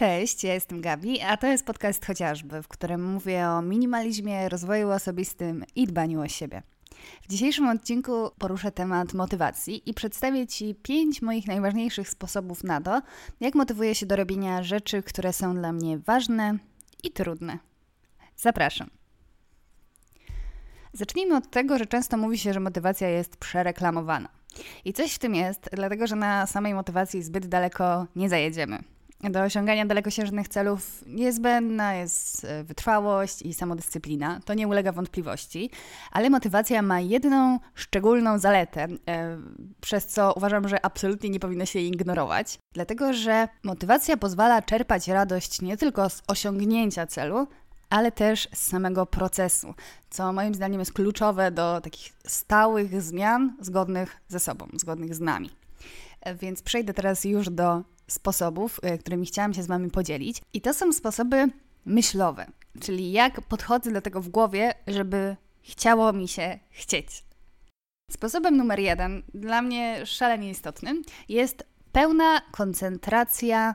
Cześć, ja jestem Gabi, a to jest podcast chociażby, w którym mówię o minimalizmie, rozwoju osobistym i dbaniu o siebie. W dzisiejszym odcinku poruszę temat motywacji i przedstawię Ci pięć moich najważniejszych sposobów na to, jak motywuję się do robienia rzeczy, które są dla mnie ważne i trudne. Zapraszam. Zacznijmy od tego, że często mówi się, że motywacja jest przereklamowana. I coś w tym jest, dlatego że na samej motywacji zbyt daleko nie zajedziemy. Do osiągania dalekosiężnych celów niezbędna jest e, wytrwałość i samodyscyplina, to nie ulega wątpliwości, ale motywacja ma jedną szczególną zaletę, e, przez co uważam, że absolutnie nie powinno się jej ignorować, dlatego że motywacja pozwala czerpać radość nie tylko z osiągnięcia celu, ale też z samego procesu, co moim zdaniem jest kluczowe do takich stałych zmian zgodnych ze sobą, zgodnych z nami. E, więc przejdę teraz już do sposobów, e, którymi chciałam się z Wami podzielić. I to są sposoby myślowe, czyli jak podchodzę do tego w głowie, żeby chciało mi się chcieć. Sposobem numer jeden, dla mnie szalenie istotnym, jest pełna koncentracja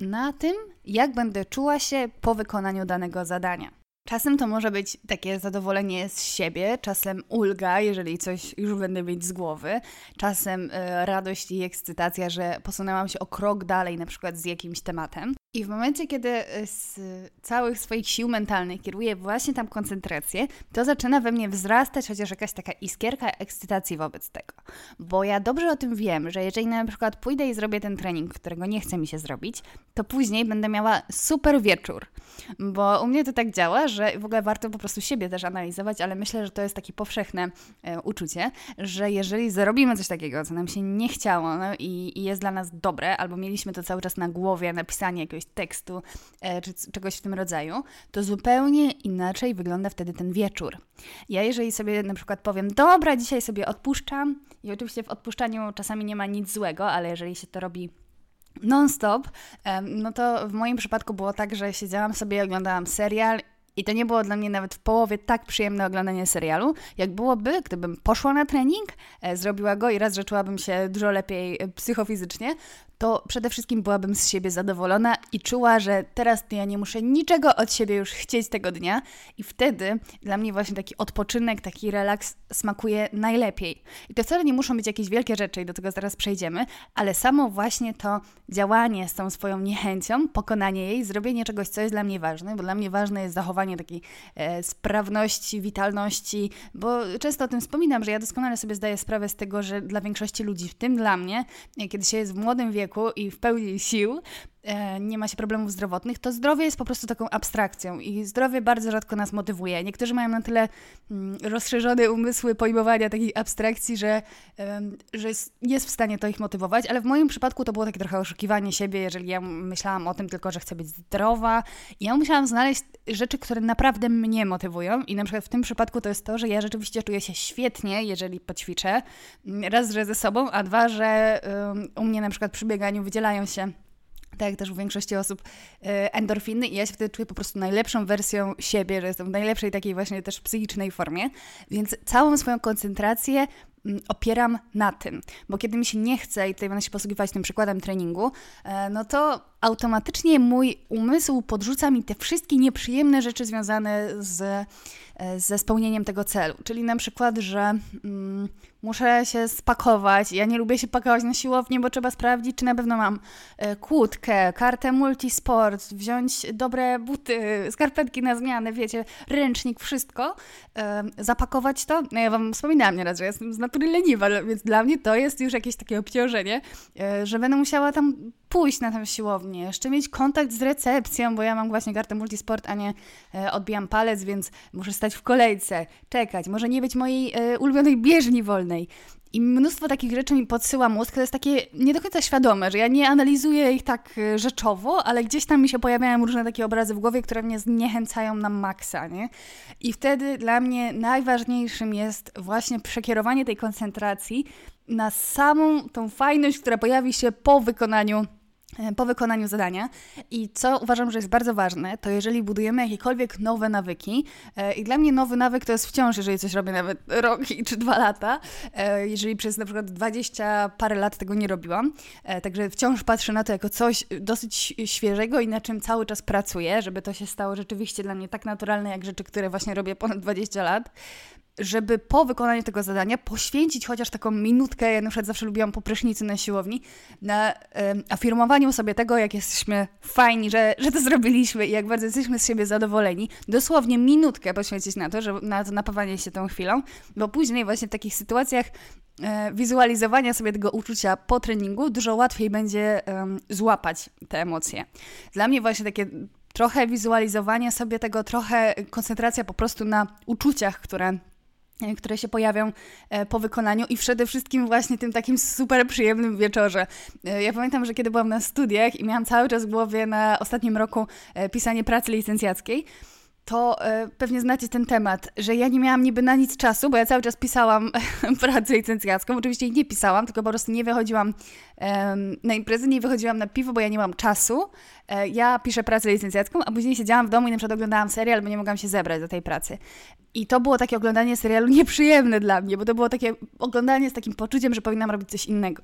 na tym, jak będę czuła się po wykonaniu danego zadania. Czasem to może być takie zadowolenie z siebie, czasem ulga, jeżeli coś już będę mieć z głowy, czasem y, radość i ekscytacja, że posunęłam się o krok dalej, na przykład z jakimś tematem. I w momencie, kiedy e, z całych swoich sił mentalnych kieruję właśnie tam koncentrację, to zaczyna we mnie wzrastać chociaż jakaś taka iskierka ekscytacji wobec tego. Bo ja dobrze o tym wiem, że jeżeli na przykład pójdę i zrobię ten trening, którego nie chce mi się zrobić, to później będę miała super wieczór. Bo u mnie to tak działa, że w ogóle warto po prostu siebie też analizować, ale myślę, że to jest takie powszechne e, uczucie, że jeżeli zrobimy coś takiego, co nam się nie chciało no i, i jest dla nas dobre, albo mieliśmy to cały czas na głowie, napisanie jakiegoś jakiegoś tekstu e, czy czegoś w tym rodzaju, to zupełnie inaczej wygląda wtedy ten wieczór. Ja jeżeli sobie na przykład powiem, dobra, dzisiaj sobie odpuszczam i oczywiście w odpuszczaniu czasami nie ma nic złego, ale jeżeli się to robi non-stop, no to w moim przypadku było tak, że siedziałam sobie, oglądałam serial i to nie było dla mnie nawet w połowie tak przyjemne oglądanie serialu, jak byłoby, gdybym poszła na trening, e, zrobiła go i raz, że czułabym się dużo lepiej e, psychofizycznie, to przede wszystkim byłabym z siebie zadowolona i czuła, że teraz ja nie muszę niczego od siebie już chcieć tego dnia i wtedy dla mnie właśnie taki odpoczynek, taki relaks smakuje najlepiej. I to wcale nie muszą być jakieś wielkie rzeczy i do tego zaraz przejdziemy, ale samo właśnie to działanie z tą swoją niechęcią, pokonanie jej, zrobienie czegoś, co jest dla mnie ważne, bo dla mnie ważne jest zachowanie takiej e, sprawności, witalności, bo często o tym wspominam, że ja doskonale sobie zdaję sprawę z tego, że dla większości ludzi, w tym dla mnie, kiedy się jest w młodym wieku, wieku i w pełni sił, nie ma się problemów zdrowotnych, to zdrowie jest po prostu taką abstrakcją i zdrowie bardzo rzadko nas motywuje. Niektórzy mają na tyle mm, rozszerzone umysły pojmowania takich abstrakcji, że, że jest w stanie to ich motywować, ale w moim przypadku to było takie trochę oszukiwanie siebie, jeżeli ja myślałam o tym tylko, że chcę być zdrowa ja musiałam znaleźć rzeczy, które naprawdę mnie motywują i na przykład w tym przypadku to jest to, że ja rzeczywiście czuję się świetnie, jeżeli poćwiczę, raz, że ze sobą, a dwa, że um, u mnie na przykład przy bieganiu wydzielają się tak jak też u większości osób, e, endorfiny i ja się wtedy czuję po prostu najlepszą wersją siebie, że jestem w najlepszej takiej właśnie też psychicznej formie, więc całą swoją koncentrację mm, opieram na tym, bo kiedy mi się nie chce i tutaj będę się posługiwać tym przykładem treningu, e, no to automatycznie mój umysł podrzuca mi te wszystkie nieprzyjemne rzeczy związane z, e, ze spełnieniem tego celu. Czyli na przykład, że mm, muszę się spakować. Ja nie lubię się pakować na siłownię, bo trzeba sprawdzić, czy na pewno mam e, kłódkę, kartę multisport, wziąć dobre buty, skarpetki na zmianę, wiecie, ręcznik, wszystko, e, zapakować to. No ja Wam wspominałam nieraz, że jestem z natury leniwa, więc dla mnie to jest już jakieś takie obciążenie, e, że będę musiała tam pójść na tę siłownię, jeszcze mieć kontakt z recepcją, bo ja mam właśnie kartę multisport, a nie odbijam palec, więc muszę stać w kolejce, czekać, może nie być mojej ulubionej bieżni wolnej. I mnóstwo takich rzeczy mi podsyła mózg, to jest takie nie do końca świadome, że ja nie analizuję ich tak e, rzeczowo, ale gdzieś tam mi się pojawiają różne takie obrazy w głowie, które mnie zniechęcają na maksa, nie? I wtedy dla mnie najważniejszym jest właśnie przekierowanie tej koncentracji na samą tą fajność, która pojawi się po wykonaniu po wykonaniu zadania. I co uważam, że jest bardzo ważne, to jeżeli budujemy jakiekolwiek nowe nawyki, e, i dla mnie nowy nawyk to jest wciąż, jeżeli coś robię nawet rok czy dwa lata, e, jeżeli przez na przykład 20 parę lat tego nie robiłam, także wciąż patrzę na to jako coś dosyć świeżego i na czym cały czas pracuję, żeby to się stało rzeczywiście dla mnie tak naturalne, jak rzeczy, które właśnie robię ponad 20 lat żeby po wykonaniu tego zadania poświęcić chociaż taką minutkę, ja na przykład zawsze lubiłam po prysznicy na siłowni, na um, afirmowaniu sobie tego, jak jesteśmy fajni, że, że to zrobiliśmy i jak bardzo jesteśmy z siebie zadowoleni. Dosłownie minutkę poświęcić na to, że, na to napawanie się tą chwilą, bo później właśnie w takich sytuacjach e, wizualizowania sobie tego uczucia po treningu dużo łatwiej będzie złapać te emocje. Dla mnie właśnie takie trochę wizualizowanie sobie tego, trochę koncentracja po prostu na uczuciach, które które się pojawią e, po wykonaniu i przede wszystkim właśnie tym takim super przyjemnym wieczorze. E, ja pamiętam, że kiedy byłam na studiach i miałam cały czas w głowie na ostatnim roku pisanie pracy licencjackiej, to pewnie znacie ten temat, że ja nie miałam niby na nic czasu, bo ja cały czas pisałam pracę licencjacką. Oczywiście jej nie pisałam, tylko po prostu nie wychodziłam na imprezy, nie wychodziłam na piwo, bo ja nie mam czasu. ja piszę pracę licencjacką, a później siedziałam w domu i na przykład oglądałam serial, bo nie mogłam się zebrać do tej pracy. I to było takie oglądanie serialu nieprzyjemne dla mnie, bo to było takie oglądanie z takim poczuciem, że powinnam robić coś innego.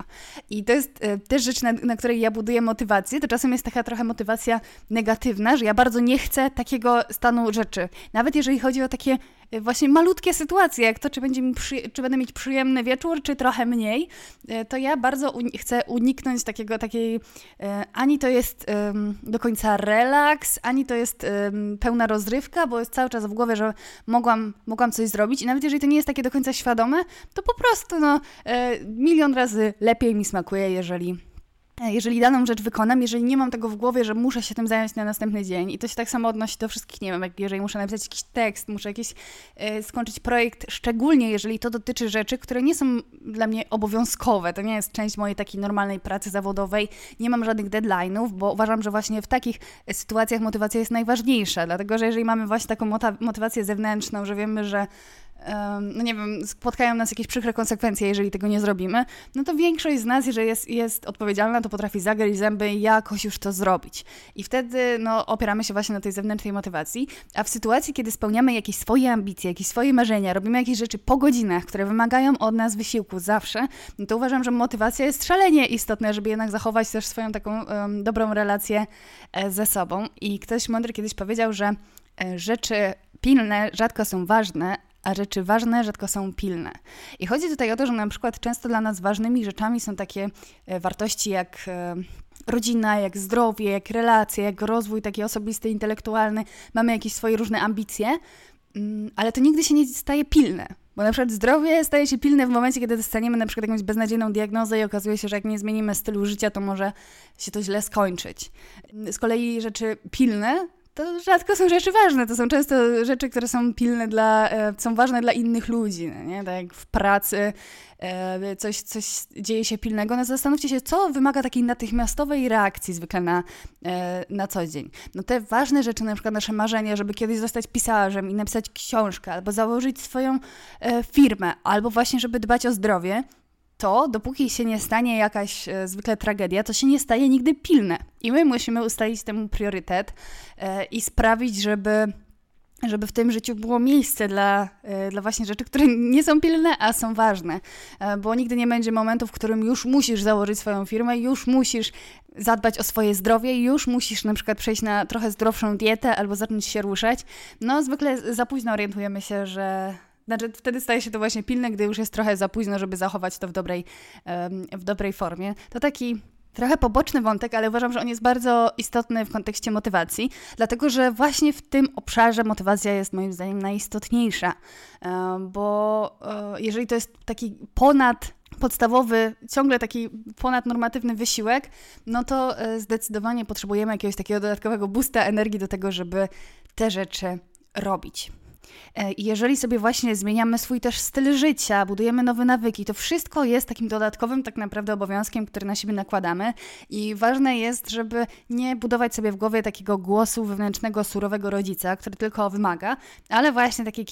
I to jest e, też rzecz, na, na, której ja buduję motywację. To czasem jest taka trochę motywacja negatywna, że ja bardzo nie chcę takiego stanu rzeczy. Nawet jeżeli chodzi o takie Y, właśnie malutkie sytuacje, jak to, czy, będzie mi przy, czy będę mieć przyjemny wieczór, czy trochę mniej, y, to ja bardzo chcę uniknąć takiego, takiej, y, ani to jest do końca relaks, ani to jest pełna rozrywka, bo jest cały czas w głowie, że mogłam, mogłam coś zrobić i nawet jeżeli to nie jest takie do końca świadome, to po prostu no, milion razy lepiej mi smakuje, jeżeli E, jeżeli daną rzecz wykonam, jeżeli nie mam tego w głowie, że muszę się tym zająć na następny dzień i to się tak samo odnosi do wszystkich, nie wiem, jak jeżeli muszę napisać jakiś tekst, muszę jakiś e, skończyć projekt, szczególnie jeżeli to dotyczy rzeczy, które nie są dla mnie obowiązkowe, to nie jest część mojej takiej normalnej pracy zawodowej, nie mam żadnych deadline'ów, bo uważam, że właśnie w takich sytuacjach motywacja jest najważniejsza, dlatego że jeżeli mamy właśnie taką motywację zewnętrzną, że wiemy, że no nie wiem, spotkają nas jakieś przykre konsekwencje, jeżeli tego nie zrobimy, no to większość z nas, jeżeli jest, jest odpowiedzialna, to potrafi zagryźć zęby i jakoś już to zrobić. I wtedy no, opieramy się właśnie na tej zewnętrznej motywacji, a w sytuacji, kiedy spełniamy jakieś swoje ambicje, jakieś swoje marzenia, robimy jakieś rzeczy po godzinach, które wymagają od nas wysiłku zawsze, no to uważam, że motywacja jest szalenie istotna, żeby jednak zachować też swoją taką um, dobrą relację e, ze sobą. I ktoś mądry kiedyś powiedział, że e, rzeczy pilne rzadko są ważne, a rzeczy ważne rzadko są pilne. I chodzi tutaj o to, że na przykład często dla nas ważnymi rzeczami są takie e, wartości jak e, rodzina, jak zdrowie, jak relacje, jak rozwój taki osobisty, intelektualny. Mamy jakieś swoje różne ambicje, mm, ale to nigdy się nie staje pilne. Bo na przykład zdrowie staje się pilne w momencie, kiedy dostaniemy na przykład jakąś beznadziejną diagnozę i okazuje się, że jak nie zmienimy stylu życia, to może się to źle skończyć. Z kolei rzeczy pilne to rzadko są rzeczy ważne. To są często rzeczy, które są pilne dla, e, są ważne dla innych ludzi, no nie? Tak jak w pracy e, coś, coś dzieje się pilnego, no zastanówcie się, co wymaga takiej natychmiastowej reakcji zwykle na, e, na co dzień. No te ważne rzeczy, na przykład nasze marzenie, żeby kiedyś zostać pisarzem i napisać książkę, albo założyć swoją firmę, albo właśnie, żeby dbać o zdrowie, to dopóki się nie stanie jakaś e, zwykle tragedia, to się nie staje nigdy pilne. I my musimy ustalić temu priorytet e, i sprawić, żeby żeby w tym życiu było miejsce dla, e, dla właśnie rzeczy, które nie są pilne, a są ważne. E, bo nigdy nie będzie momentu, w którym już musisz założyć swoją firmę, już musisz zadbać o swoje zdrowie, już musisz na przykład przejść na trochę zdrowszą dietę albo zacząć się ruszać. No zwykle za późno orientujemy się, że znaczy, wtedy staje się to właśnie pilne, gdy już jest trochę za późno, żeby zachować to w dobrej, w dobrej formie. To taki trochę poboczny wątek, ale uważam, że on jest bardzo istotny w kontekście motywacji, dlatego że właśnie w tym obszarze motywacja jest moim zdaniem najistotniejsza, bo e, jeżeli to jest taki ponad podstawowy, ciągle taki ponadnormatywny wysiłek, no to e, zdecydowanie potrzebujemy jakiegoś takiego dodatkowego boosta energii do tego, żeby te rzeczy robić. E, jeżeli sobie właśnie zmieniamy swój też styl życia, budujemy nowe nawyki, to wszystko jest takim dodatkowym tak naprawdę obowiązkiem, który na siebie nakładamy. I ważne jest, żeby nie budować sobie w głowie takiego głosu wewnętrznego, surowego rodzica, który tylko wymaga, ale właśnie takiej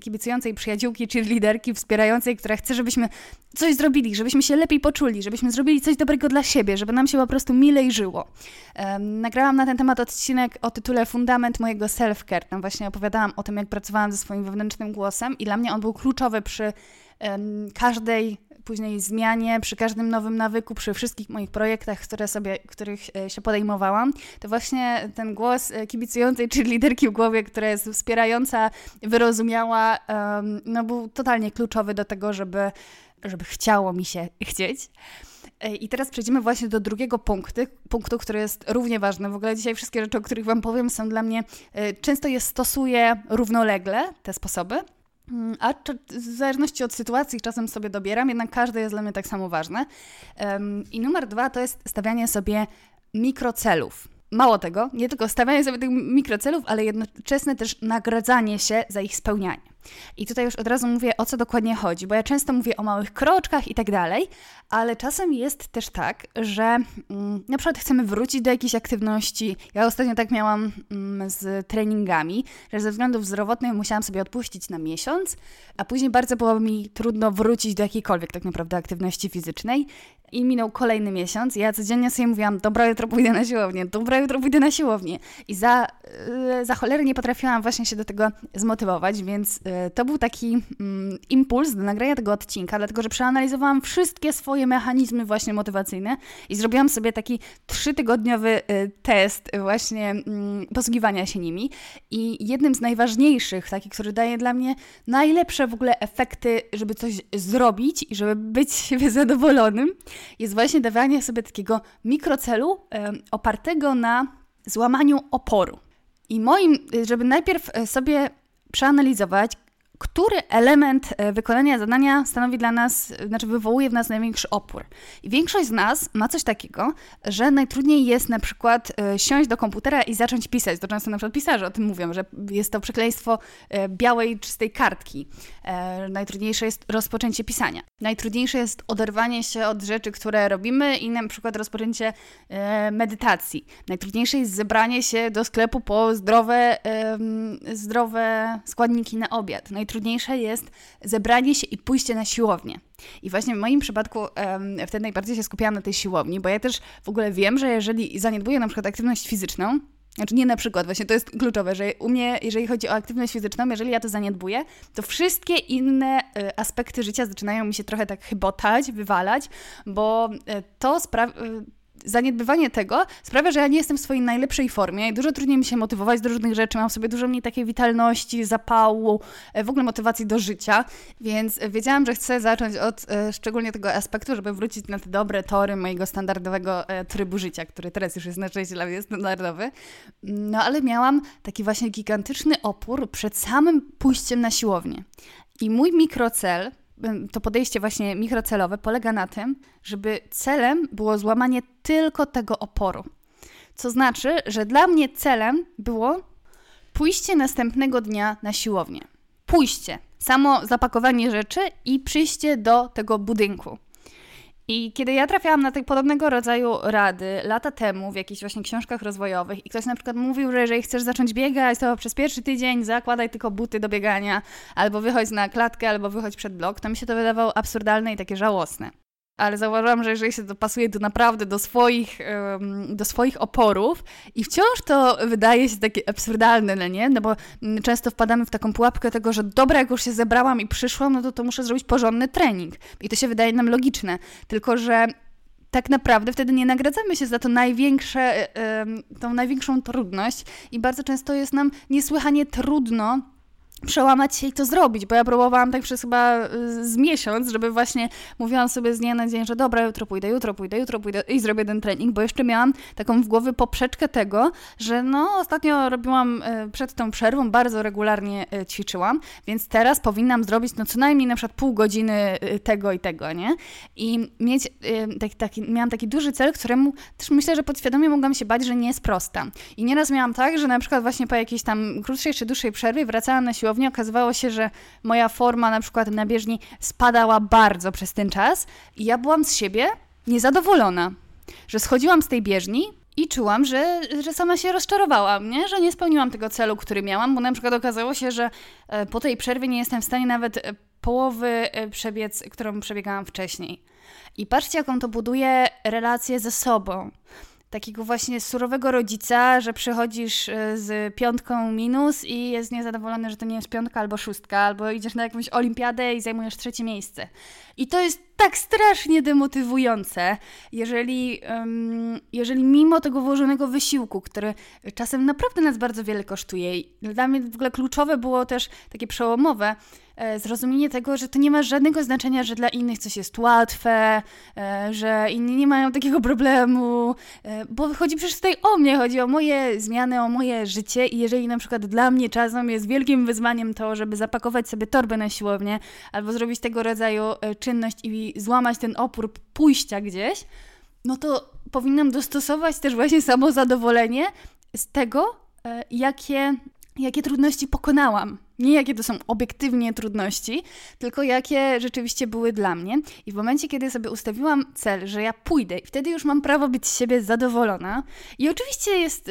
kibicującej przyjaciółki czy liderki wspierającej, która chce, żebyśmy coś zrobili, żebyśmy się lepiej poczuli, żebyśmy zrobili coś dobrego dla siebie, żeby nam się po prostu milej żyło. Um, nagrałam na ten temat odcinek o tytule Fundament mojego self-care. Tam właśnie opowiadałam o tym, jak pracowałam ze swoim wewnętrznym głosem i dla mnie on był kluczowy przy um, każdej później zmianie, przy każdym nowym nawyku, przy wszystkich moich projektach, które sobie, których e, się podejmowałam, to właśnie ten głos e, kibicującej czy liderki w głowie, która jest wspierająca, wyrozumiała, um, no był totalnie kluczowy do tego, żeby, żeby chciało mi się chcieć. E, I teraz przejdziemy właśnie do drugiego punktu, punktu, który jest równie ważny. W ogóle dzisiaj wszystkie rzeczy, o których Wam powiem, są dla mnie, często je stosuję równolegle, te sposoby. Mm, a w zależności od sytuacji czasem sobie dobieram, jednak każde jest dla mnie tak samo ważne. I numer dwa to jest stawianie sobie mikrocelów. Mało tego, nie tylko stawianie sobie tych mikrocelów, ale jednoczesne też nagradzanie się za ich spełnianie. I tutaj już od razu mówię, o co dokładnie chodzi, bo ja często mówię o małych kroczkach i tak dalej, ale czasem jest też tak, że mm, na przykład chcemy wrócić do jakiejś aktywności. Ja ostatnio tak miałam mm, z treningami, że ze względów zdrowotnych musiałam sobie odpuścić na miesiąc, a później bardzo było mi trudno wrócić do jakiejkolwiek tak naprawdę aktywności fizycznej. I minął kolejny miesiąc. Ja codziennie sobie mówiłam, dobra, jutro pójdę na siłownię, dobra, jutro pójdę na siłownię. I za, yy, za cholerę nie potrafiłam właśnie się do tego zmotywować, więc yy, to był taki mm, impuls do nagrania tego odcinka, dlatego że przeanalizowałam wszystkie swoje mechanizmy właśnie motywacyjne i zrobiłam sobie taki trzytygodniowy yy, test właśnie mm, posługiwania się nimi. I jednym z najważniejszych, taki, który daje dla mnie najlepsze w ogóle efekty, żeby coś zrobić i żeby być siebie zadowolonym, jest właśnie dawanie sobie takiego mikrocelu opartego na złamaniu oporu. I moim, żeby najpierw sobie przeanalizować, który element e, wykonania zadania stanowi dla nas, znaczy wywołuje w nas największy opór. I większość z nas ma coś takiego, że najtrudniej jest na przykład e, siąść do komputera i zacząć pisać. To często na przykład pisarze o tym mówią, że jest to przekleństwo e, białej, czystej kartki. Najtrudniejsze jest rozpoczęcie pisania. Najtrudniejsze jest oderwanie się od rzeczy, które robimy i na przykład rozpoczęcie medytacji. Najtrudniejsze jest zebranie się do sklepu po zdrowe, zdrowe składniki na obiad najtrudniejsze jest zebranie się i pójście na siłownię. I właśnie w moim przypadku um, wtedy najbardziej się skupiałam na tej siłowni, bo ja też w ogóle wiem, że jeżeli zaniedbuję na przykład aktywność fizyczną, znaczy nie na przykład, właśnie to jest kluczowe, że u mnie, jeżeli chodzi o aktywność fizyczną, jeżeli ja to zaniedbuję, to wszystkie inne y, aspekty życia zaczynają mi się trochę tak chybotać, wywalać, bo y, to sprawia zaniedbywanie tego sprawia, że ja nie jestem w swojej najlepszej formie i dużo trudniej mi się motywować do różnych rzeczy, mam sobie dużo mniej takiej witalności, zapału, e, w ogóle motywacji do życia, więc wiedziałam, że chcę zacząć od e, szczególnie tego aspektu, żeby wrócić na te dobre tory mojego standardowego e, trybu życia, który teraz już jest na szczęście dla mnie standardowy. No ale miałam taki właśnie gigantyczny opór przed samym pójściem na siłownię. I mój mikrocel, to podejście właśnie mikrocelowe polega na tym, żeby celem było złamanie tylko tego oporu. Co znaczy, że dla mnie celem było pójście następnego dnia na siłownię. Pójście, samo zapakowanie rzeczy i przyjście do tego budynku. I kiedy ja trafiałam na tych podobnego rodzaju rady lata temu w jakichś właśnie książkach rozwojowych i ktoś na przykład mówił, że jeżeli chcesz zacząć biegać, to przez pierwszy tydzień zakładaj tylko buty do biegania, albo wychodź na klatkę, albo wychodź przed blok, to mi się to wydawało absurdalne i takie żałosne ale zauważyłam, że jeżeli się dopasuje to naprawdę do swoich, do swoich oporów i wciąż to wydaje się takie absurdalne, no nie? No bo mm, często wpadamy w taką pułapkę tego, że dobra, jak już się zebrałam i przyszłam, no to to muszę zrobić porządny trening. I to się wydaje nam logiczne. Tylko, że tak naprawdę wtedy nie nagradzamy się za to największe, tą największą trudność i bardzo często jest nam niesłychanie trudno przełamać się i to zrobić, bo ja próbowałam tak przez chyba y, z miesiąc, żeby właśnie mówiłam sobie z dnia na dzień, że dobra, jutro pójdę, jutro pójdę, jutro pójdę i zrobię ten trening, bo jeszcze miałam taką w głowie poprzeczkę tego, że no ostatnio robiłam y, przed tą przerwą, bardzo regularnie y, ćwiczyłam, więc teraz powinnam zrobić no co najmniej na przykład pół godziny tego i tego, nie? I mieć taki, taki, miałam taki duży cel, któremu też myślę, że podświadomie mogłam się bać, że nie jest prosta. I nieraz miałam tak, że na przykład właśnie po jakiejś tam krótszej czy dłuższej przerwie wracałam na siłownię siłowni, okazywało się, że moja forma na przykład na bieżni spadała bardzo przez ten czas i ja byłam z siebie niezadowolona, że schodziłam z tej bieżni i czułam, że, że sama się rozczarowałam, nie? że nie spełniłam tego celu, który miałam, bo na przykład okazało się, że e, po tej przerwie nie jestem w stanie nawet e, połowy e, przebiec, którą przebiegałam wcześniej. I patrzcie, jaką to buduje relację ze sobą takiego właśnie surowego rodzica, że przychodzisz e, z piątką minus i jest niezadowolony, że to nie jest piątka albo szóstka, albo idziesz na jakąś olimpiadę i zajmujesz trzecie miejsce. I to jest tak strasznie demotywujące, jeżeli, jeżeli mimo tego włożonego wysiłku, który czasem naprawdę nas bardzo wiele kosztuje, dla mnie w ogóle kluczowe było też takie przełomowe, zrozumienie tego, że to nie ma żadnego znaczenia, że dla innych coś jest łatwe, e, że inni nie mają takiego problemu, e, bo chodzi przecież tutaj o mnie, chodzi o moje zmiany, o moje życie i jeżeli na przykład dla mnie czasem jest wielkim wyzwaniem to, żeby zapakować sobie torbę na siłownię albo zrobić tego rodzaju czynność i złamać ten opór pójścia gdzieś, no to powinnam dostosować też właśnie samozadowolenie z tego, jakie, jakie trudności pokonałam. Nie jakie to są obiektywnie trudności, tylko jakie rzeczywiście były dla mnie. I w momencie, kiedy sobie ustawiłam cel, że ja pójdę, wtedy już mam prawo być z siebie zadowolona. I oczywiście jest.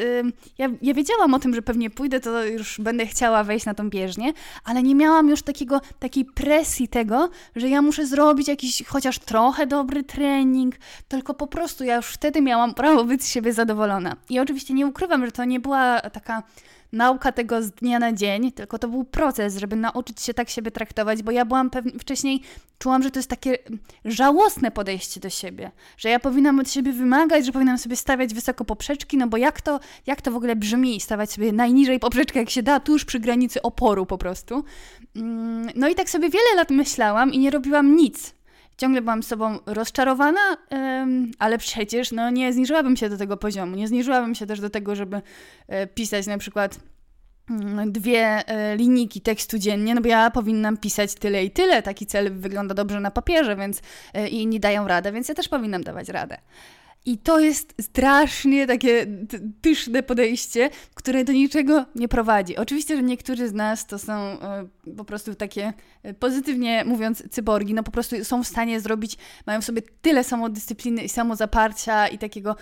Ja, ja wiedziałam o tym, że pewnie pójdę, to już będę chciała wejść na tą bieżnię, ale nie miałam już takiego, takiej presji tego, że ja muszę zrobić jakiś chociaż trochę dobry trening, tylko po prostu ja już wtedy miałam prawo być z siebie zadowolona. I oczywiście nie ukrywam, że to nie była taka nauka tego z dnia na dzień, tylko to był proces, żeby nauczyć się tak siebie traktować, bo ja byłam pewnie, wcześniej czułam, że to jest takie żałosne podejście do siebie, że ja powinnam od siebie wymagać, że powinnam sobie stawiać wysoko poprzeczki, no bo jak to, jak to w ogóle brzmi, stawiać sobie najniżej poprzeczkę, jak się da, tuż przy granicy oporu po prostu. Mm, no i tak sobie wiele lat myślałam i nie robiłam nic. Ciągle byłam sobą rozczarowana, ale przecież no, nie zniżyłabym się do tego poziomu. Nie zniżyłabym się też do tego, żeby e, pisać na przykład mm, dwie e, linijki tekstu dziennie, no bo ja powinnam pisać tyle i tyle. Taki cel wygląda dobrze na papierze, więc e, i inni dają radę, więc ja też powinnam dawać radę. I to jest strasznie takie pyszne podejście, które do niczego nie prowadzi. Oczywiście, że niektórzy z nas to są e, po prostu takie, e, pozytywnie mówiąc, cyborgi, no po prostu są w stanie zrobić, mają w sobie tyle samodyscypliny i samozaparcia i takiego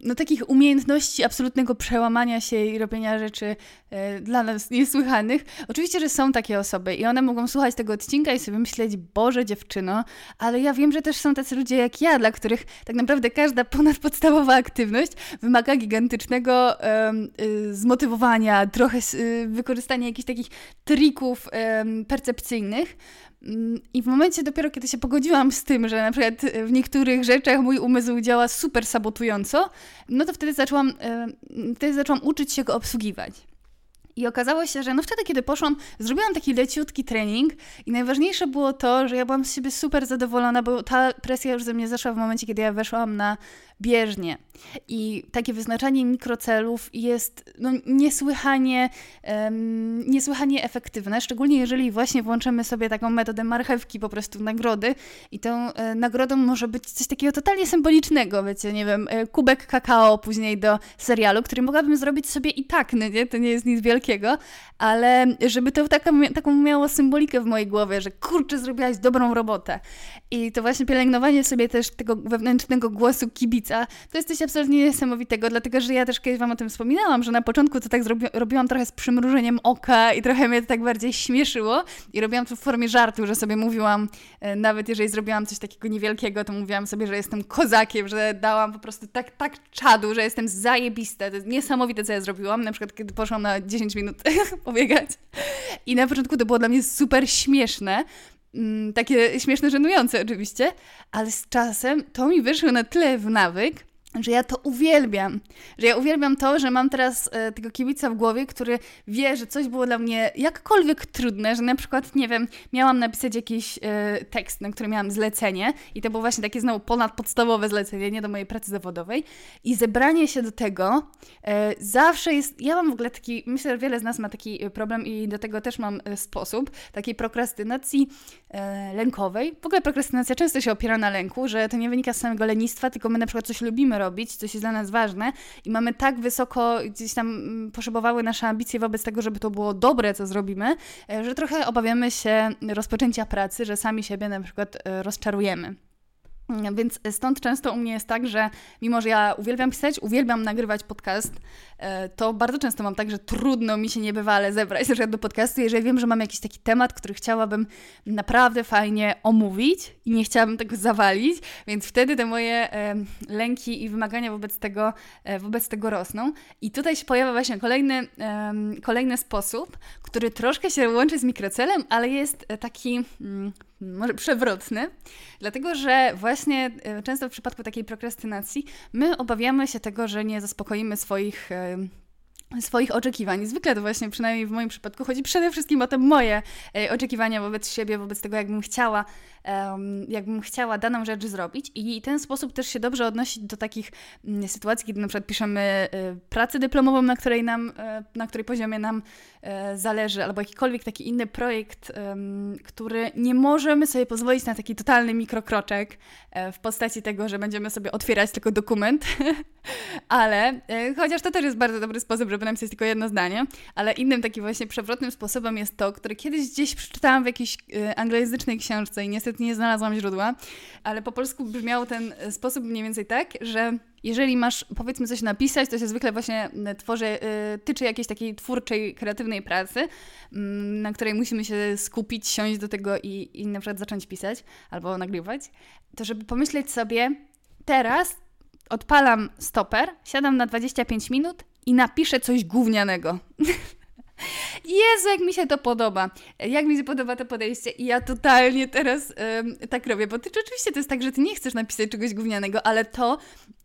no, takich umiejętności absolutnego przełamania się i robienia rzeczy e, dla nas niesłychanych. Oczywiście, że są takie osoby i one mogą słuchać tego odcinka i sobie myśleć, Boże dziewczyno, ale ja wiem, że też są tacy ludzie jak ja, dla których tak naprawdę każda ponadpodstawowa aktywność wymaga gigantycznego e, zmotywowania, trochę e, wykorzystania jakichś takich trików percepcyjnych, I w momencie dopiero, kiedy się pogodziłam z tym, że na przykład w niektórych rzeczach mój umysł działa super sabotująco, no to wtedy zaczęłam, e, wtedy zaczęłam uczyć się go obsługiwać. I okazało się, że no wtedy, kiedy poszłam, zrobiłam taki leciutki trening i najważniejsze było to, że ja byłam z siebie super zadowolona, bo ta presja już ze mnie zeszła w momencie, kiedy ja weszłam na bieżnie. I takie wyznaczanie mikrocelów jest no, niesłychanie, um, niesłychanie efektywne, szczególnie jeżeli właśnie włączymy sobie taką metodę marchewki, po prostu nagrody. I tą e, nagrodą może być coś takiego totalnie symbolicznego, wiecie, nie wiem, e, kubek kakao później do serialu, który mogłabym zrobić sobie i tak, no nie? To nie jest nic wielkiego, ale żeby to taką, taką miało symbolikę w mojej głowie, że kurczę, zrobiłaś dobrą robotę. I to właśnie pielęgnowanie sobie też tego wewnętrznego głosu kibica, to jest coś absolutnie niesamowitego, dlatego że ja też kiedyś Wam o tym wspominałam, że na początku to tak zrobi robiłam trochę z przymrużeniem oka i trochę mnie to tak bardziej śmieszyło i robiłam to w formie żartu, że sobie mówiłam, e, nawet jeżeli zrobiłam coś takiego niewielkiego, to mówiłam sobie, że jestem kozakiem, że dałam po prostu tak, tak czadu, że jestem zajebiste. To jest niesamowite, co ja zrobiłam, na przykład kiedy poszłam na 10 minut pobiegać. I na początku to było dla mnie super śmieszne, takie śmieszne, żenujące oczywiście, ale z czasem to mi wyszło na tyle w nawyk, że ja to uwielbiam. Że ja uwielbiam to, że mam teraz e, tego kibica w głowie, który wie, że coś było dla mnie jakkolwiek trudne, że na przykład, nie wiem, miałam napisać jakiś e, tekst, na który miałam zlecenie i to było właśnie takie znowu ponadpodstawowe zlecenie, nie do mojej pracy zawodowej i zebranie się do tego e, zawsze jest, ja mam w ogóle taki, myślę, że wiele z nas ma taki problem i do tego też mam e, sposób, takiej prokrastynacji e, lękowej. W ogóle prokrastynacja często się opiera na lęku, że to nie wynika z samego lenistwa, tylko my na przykład coś lubimy robić, coś jest dla nas ważne i mamy tak wysoko, gdzieś tam mm, poszybowały nasze ambicje wobec tego, żeby to było dobre, co zrobimy, e, że trochę obawiamy się rozpoczęcia pracy, że sami siebie na przykład e, rozczarujemy. Więc stąd często u mnie jest tak, że mimo, że ja uwielbiam pisać, uwielbiam nagrywać podcast, e, to bardzo często mam tak, że trudno mi się niebywale zebrać na do podcastu, jeżeli wiem, że mam jakiś taki temat, który chciałabym naprawdę fajnie omówić i nie chciałabym tego zawalić, więc wtedy te moje e, lęki i wymagania wobec tego, e, wobec tego rosną. I tutaj się pojawia właśnie kolejny, kolejny sposób, który troszkę się łączy z mikrocelem, ale jest taki mm, może przewrotny, dlatego że właśnie e, często w przypadku takiej prokrastynacji my obawiamy się tego, że nie zaspokoimy swoich e, swoich oczekiwań. Zwykle to właśnie, przynajmniej w moim przypadku, chodzi przede wszystkim o te moje e, oczekiwania wobec siebie, wobec tego, jakbym chciała, jakbym chciała daną rzecz zrobić. I ten sposób też się dobrze odnosi do takich um, sytuacji, kiedy na przykład piszemy um, pracę dyplomową, na której nam, na której poziomie nam zależy, albo jakikolwiek taki inny projekt, który nie możemy sobie pozwolić na taki totalny mikrokroczek w postaci tego, że będziemy sobie otwierać tylko dokument, ale chociaż to też jest bardzo dobry sposób, żeby żeby napisać tylko jedno zdanie, ale innym takim właśnie przewrotnym sposobem jest to, które kiedyś gdzieś przeczytałam w jakiejś y, anglojęzycznej książce i niestety nie znalazłam źródła, ale po polsku brzmiał ten sposób mniej więcej tak, że jeżeli masz, powiedzmy, coś napisać, to się zwykle właśnie y, tworzy, y, tyczy jakiejś takiej twórczej, kreatywnej pracy, y, na której musimy się skupić, siąść do tego i, i na przykład zacząć pisać albo nagrywać, to żeby pomyśleć sobie, teraz odpalam stoper, siadam na 25 minut i napiszę coś gównianego. Jezu, jak mi się to podoba. Jak mi się podoba to podejście i ja totalnie teraz tak robię, bo ty oczywiście to jest tak, że ty nie chcesz napisać czegoś gównianego, ale to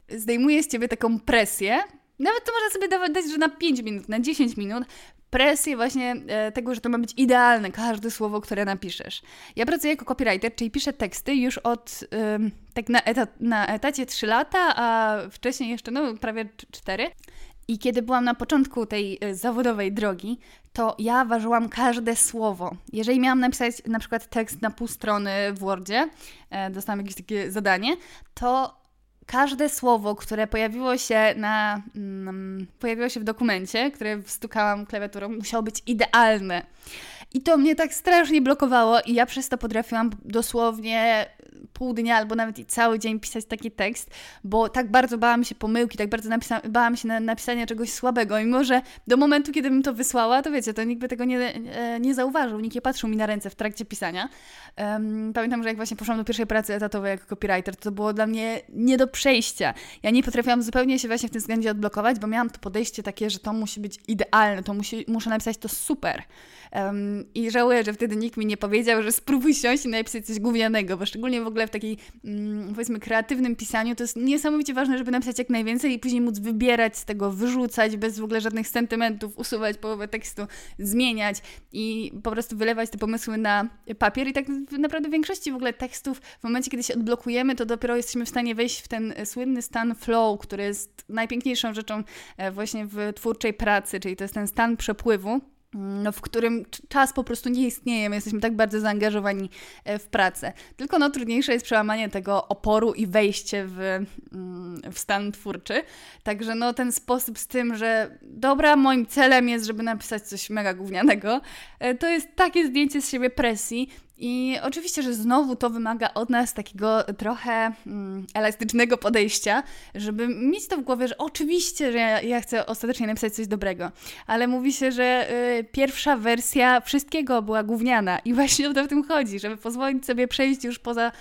zdejmuje z ciebie taką presję. Nawet to można sobie dawać, że na 5 minut, na 10 minut, presję właśnie e, tego, że to ma być idealne, każde słowo, które napiszesz. Ja pracuję jako copywriter, czyli piszę teksty już od tak na, etat, na etacie 3 lata, a wcześniej jeszcze no prawie 4. I kiedy byłam na początku tej e, zawodowej drogi, to ja ważyłam każde słowo. Jeżeli miałam napisać na przykład tekst na pół strony w Wordzie, e, dostałam jakieś takie zadanie, to każde słowo, które pojawiło się na mm, pojawiło się w dokumencie, które wstukałam klawiaturą, musiało być idealne. I to mnie tak strasznie blokowało i ja przez to potrafiłam dosłownie pół dnia albo nawet i cały dzień pisać taki tekst, bo tak bardzo bałam się pomyłki, tak bardzo bałam się na napisania czegoś słabego. Mimo, że do momentu, kiedy bym to wysłała, to wiecie, to nikt by tego nie, e, nie zauważył, nikt nie patrzył mi na ręce w trakcie pisania. Um, pamiętam, że jak właśnie poszłam do pierwszej pracy etatowej jako copywriter, to, to było dla mnie nie do przejścia. Ja nie potrafiłam zupełnie się właśnie w tym względzie odblokować, bo miałam to podejście takie, że to musi być idealne, to musi, muszę napisać to super. Um, I żałuję, że wtedy nikt mi nie powiedział, że spróbuj siąść i napisać coś gównianego, bo szczególnie w ogóle w takiej, um, powiedzmy, kreatywnym pisaniu to jest niesamowicie ważne, żeby napisać jak najwięcej i później móc wybierać z tego, wyrzucać bez w ogóle żadnych sentymentów, usuwać połowę tekstu, zmieniać i po prostu wylewać te pomysły na papier. I tak naprawdę w większości w ogóle tekstów, w momencie, kiedy się odblokujemy, to dopiero jesteśmy w stanie wejść w ten słynny stan flow, który jest najpiękniejszą rzeczą e, właśnie w twórczej pracy, czyli to jest ten stan przepływu no, w którym czas po prostu nie istnieje, my jesteśmy tak bardzo zaangażowani e, w pracę. Tylko no, trudniejsze jest przełamanie tego oporu i wejście w, mm, w stan twórczy. Także no, ten sposób z tym, że dobra, moim celem jest, żeby napisać coś mega gównianego, e, to jest takie zdjęcie z siebie presji, i oczywiście, że znowu to wymaga od nas takiego trochę mm, elastycznego podejścia, żeby mieć to w głowie, że oczywiście, że ja, ja chcę ostatecznie napisać coś dobrego, ale mówi się, że y, pierwsza wersja wszystkiego była gówniana i właśnie o to w tym chodzi, żeby pozwolić sobie przejść już poza,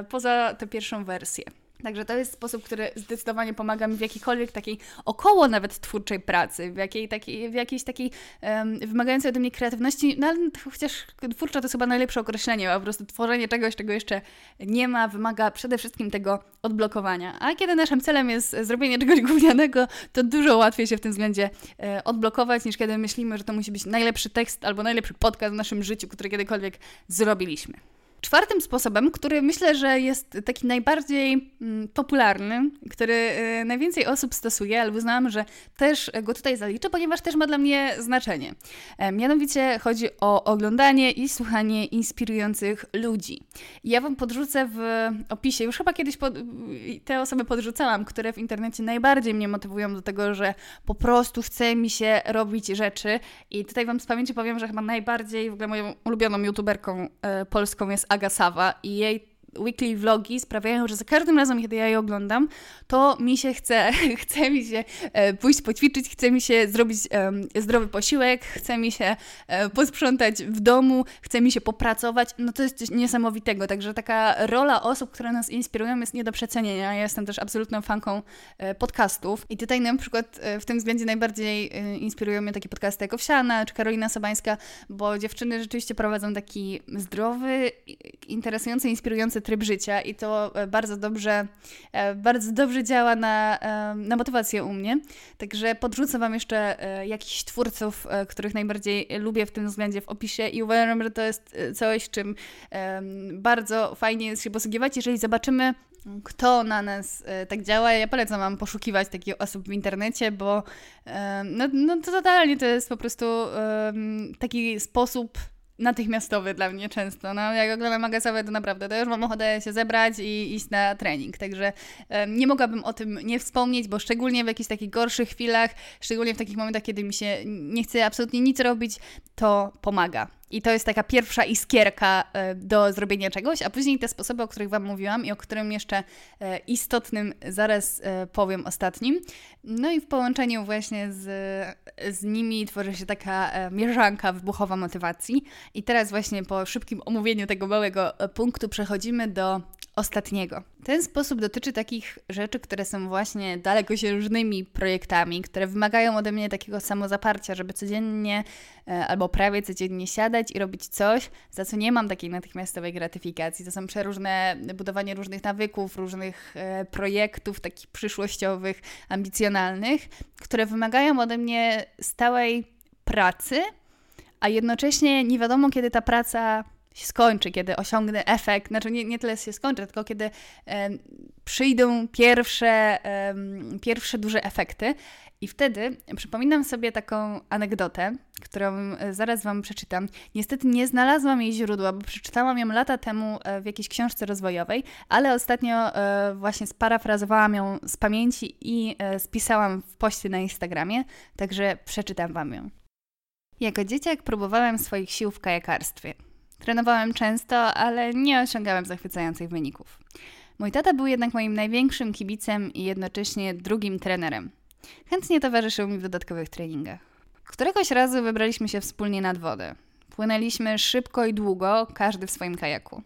y, poza tę pierwszą wersję. Także to jest sposób, który zdecydowanie pomaga mi w jakiejkolwiek takiej około nawet twórczej pracy, w, jakiej, takiej, w jakiejś takiej um, wymagającej ode mnie kreatywności, no ale chociaż twórcza to jest chyba najlepsze określenie, po prostu tworzenie czegoś, czego jeszcze nie ma, wymaga przede wszystkim tego odblokowania. A kiedy naszym celem jest zrobienie czegoś gównianego, to dużo łatwiej się w tym względzie e, odblokować, niż kiedy myślimy, że to musi być najlepszy tekst albo najlepszy podcast w naszym życiu, który kiedykolwiek zrobiliśmy. Czwartym sposobem, który myślę, że jest taki najbardziej mm, popularny, który y, najwięcej osób stosuje, ale uznałam, że też go tutaj zaliczę, ponieważ też ma dla mnie znaczenie. E, mianowicie chodzi o oglądanie i słuchanie inspirujących ludzi. Ja Wam podrzucę w opisie, już chyba kiedyś pod, te osoby podrzucałam, które w internecie najbardziej mnie motywują do tego, że po prostu chce mi się robić rzeczy. I tutaj Wam z pamięci powiem, że chyba najbardziej w ogóle moją ulubioną youtuberką e, polską jest Aga Sawa i jej weekly vlogi sprawiają, że za każdym razem, kiedy ja je oglądam, to mi się chce, chce mi się e, pójść poćwiczyć, chce mi się zrobić zdrowy posiłek, chce mi się e, posprzątać w domu, chce mi się popracować. No to jest coś niesamowitego. Także taka rola osób, które nas inspirują jest nie do przecenienia. Ja jestem też absolutną fanką e, podcastów i tutaj na przykład w tym względzie najbardziej inspirują mnie takie podcasty jak Owsiana czy Karolina Sobańska, bo dziewczyny rzeczywiście prowadzą taki zdrowy, interesujący, inspirujący tryb życia i to e, bardzo dobrze, e, bardzo dobrze działa na, e, na motywację u mnie. Także podrzucę Wam jeszcze jakichś twórców, których najbardziej lubię w tym względzie w opisie i uważam, że to jest coś, czym bardzo fajnie jest się posługiwać, jeżeli zobaczymy kto na nas tak działa. Ja polecam Wam poszukiwać takich osób w internecie, bo no, no to totalnie to jest po prostu taki sposób natychmiastowy dla mnie często. No, jak oglądam magazyny, to naprawdę to już mam ochotę się zebrać i iść na trening. Także um, nie mogłabym o tym nie wspomnieć, bo szczególnie w jakichś takich gorszych chwilach, szczególnie w takich momentach, kiedy mi się nie chce absolutnie nic robić, to pomaga. I to jest taka pierwsza iskierka e, do zrobienia czegoś, a później te sposoby, o których Wam mówiłam i o którym jeszcze e, istotnym zaraz e, powiem ostatnim. No i w połączeniu właśnie z, z nimi tworzy się taka mieszanka wybuchowa motywacji. I teraz właśnie po szybkim omówieniu tego małego punktu przechodzimy do ostatniego. Ten sposób dotyczy takich rzeczy, które są właśnie dalekosiężnymi projektami, które wymagają ode mnie takiego samozaparcia, żeby codziennie e, albo prawie codziennie siadać i robić coś, za co nie mam takiej natychmiastowej gratyfikacji. To są przeróżne budowanie różnych nawyków, różnych e, projektów takich przyszłościowych, ambicjonalnych, które wymagają ode mnie stałej pracy, a jednocześnie nie wiadomo, kiedy ta praca się skończy, kiedy osiągnę efekt, znaczy nie, nie tyle się skończy, tylko kiedy e, przyjdą pierwsze, e, pierwsze duże efekty. I wtedy przypominam sobie taką anegdotę, którą zaraz Wam przeczytam. Niestety nie znalazłam jej źródła, bo przeczytałam ją lata temu e, w jakiejś książce rozwojowej, ale ostatnio e, właśnie sparafrazowałam ją z pamięci i e, spisałam w poście na Instagramie, także przeczytam Wam ją. Jako dzieciak próbowałem swoich sił w kajakarstwie. Trenowałem często, ale nie osiągałem zachwycających wyników. Mój tata był jednak moim największym kibicem i jednocześnie drugim trenerem. Chętnie towarzyszył mi w dodatkowych treningach. Któregoś razu wybraliśmy się wspólnie nad wodę. Płynęliśmy szybko i długo, każdy w swoim kajaku.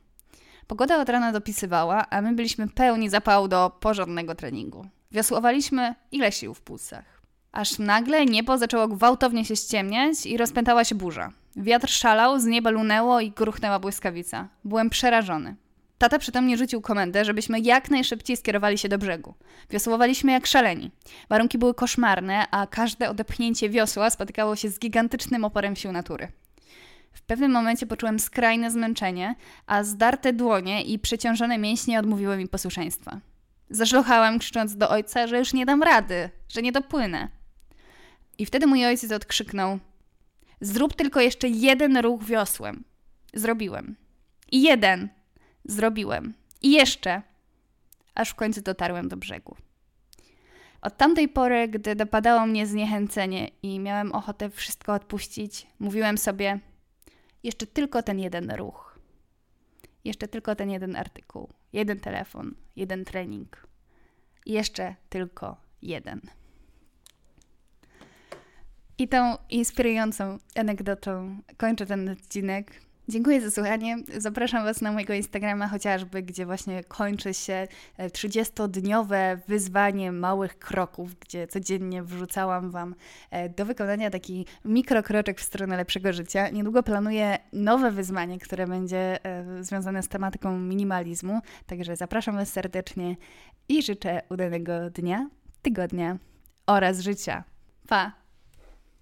Pogoda od rana dopisywała, a my byliśmy pełni zapału do porządnego treningu. Wiosłowaliśmy ile sił w płucach. Aż nagle niebo zaczęło gwałtownie się ściemniać i rozpętała się burza. Wiatr szalał, z nieba lunęło i gruchnęła błyskawica. Byłem przerażony. Tata przytomnie rzucił komendę, żebyśmy jak najszybciej skierowali się do brzegu. Wiosłowaliśmy jak szaleni. Warunki były koszmarne, a każde odepchnięcie wiosła spotykało się z gigantycznym oporem sił natury. W pewnym momencie poczułem skrajne zmęczenie, a zdarte dłonie i przeciążone mięśnie odmówiły mi posłuszeństwa. Zaszlochałem, krzycząc do ojca, że już nie dam rady, że nie dopłynę. I wtedy mój ojciec odkrzyknął – Zrób tylko jeszcze jeden ruch wiosłem. Zrobiłem. I jeden. Zrobiłem. I jeszcze. Aż w końcu dotarłem do brzegu. Od tamtej pory, gdy dopadało mnie zniechęcenie i miałem ochotę wszystko odpuścić, mówiłem sobie: jeszcze tylko ten jeden ruch. Jeszcze tylko ten jeden artykuł, jeden telefon, jeden trening. Jeszcze tylko jeden. I tą inspirującą anegdotą kończę ten odcinek. Dziękuję za słuchanie. Zapraszam Was na mojego Instagrama chociażby, gdzie właśnie kończy się 30-dniowe wyzwanie małych kroków, gdzie codziennie wrzucałam Wam do wykonania taki mikrokroczek w stronę lepszego życia. Niedługo planuję nowe wyzwanie, które będzie związane z tematyką minimalizmu, także zapraszam Was serdecznie i życzę udanego dnia, tygodnia oraz życia. Pa!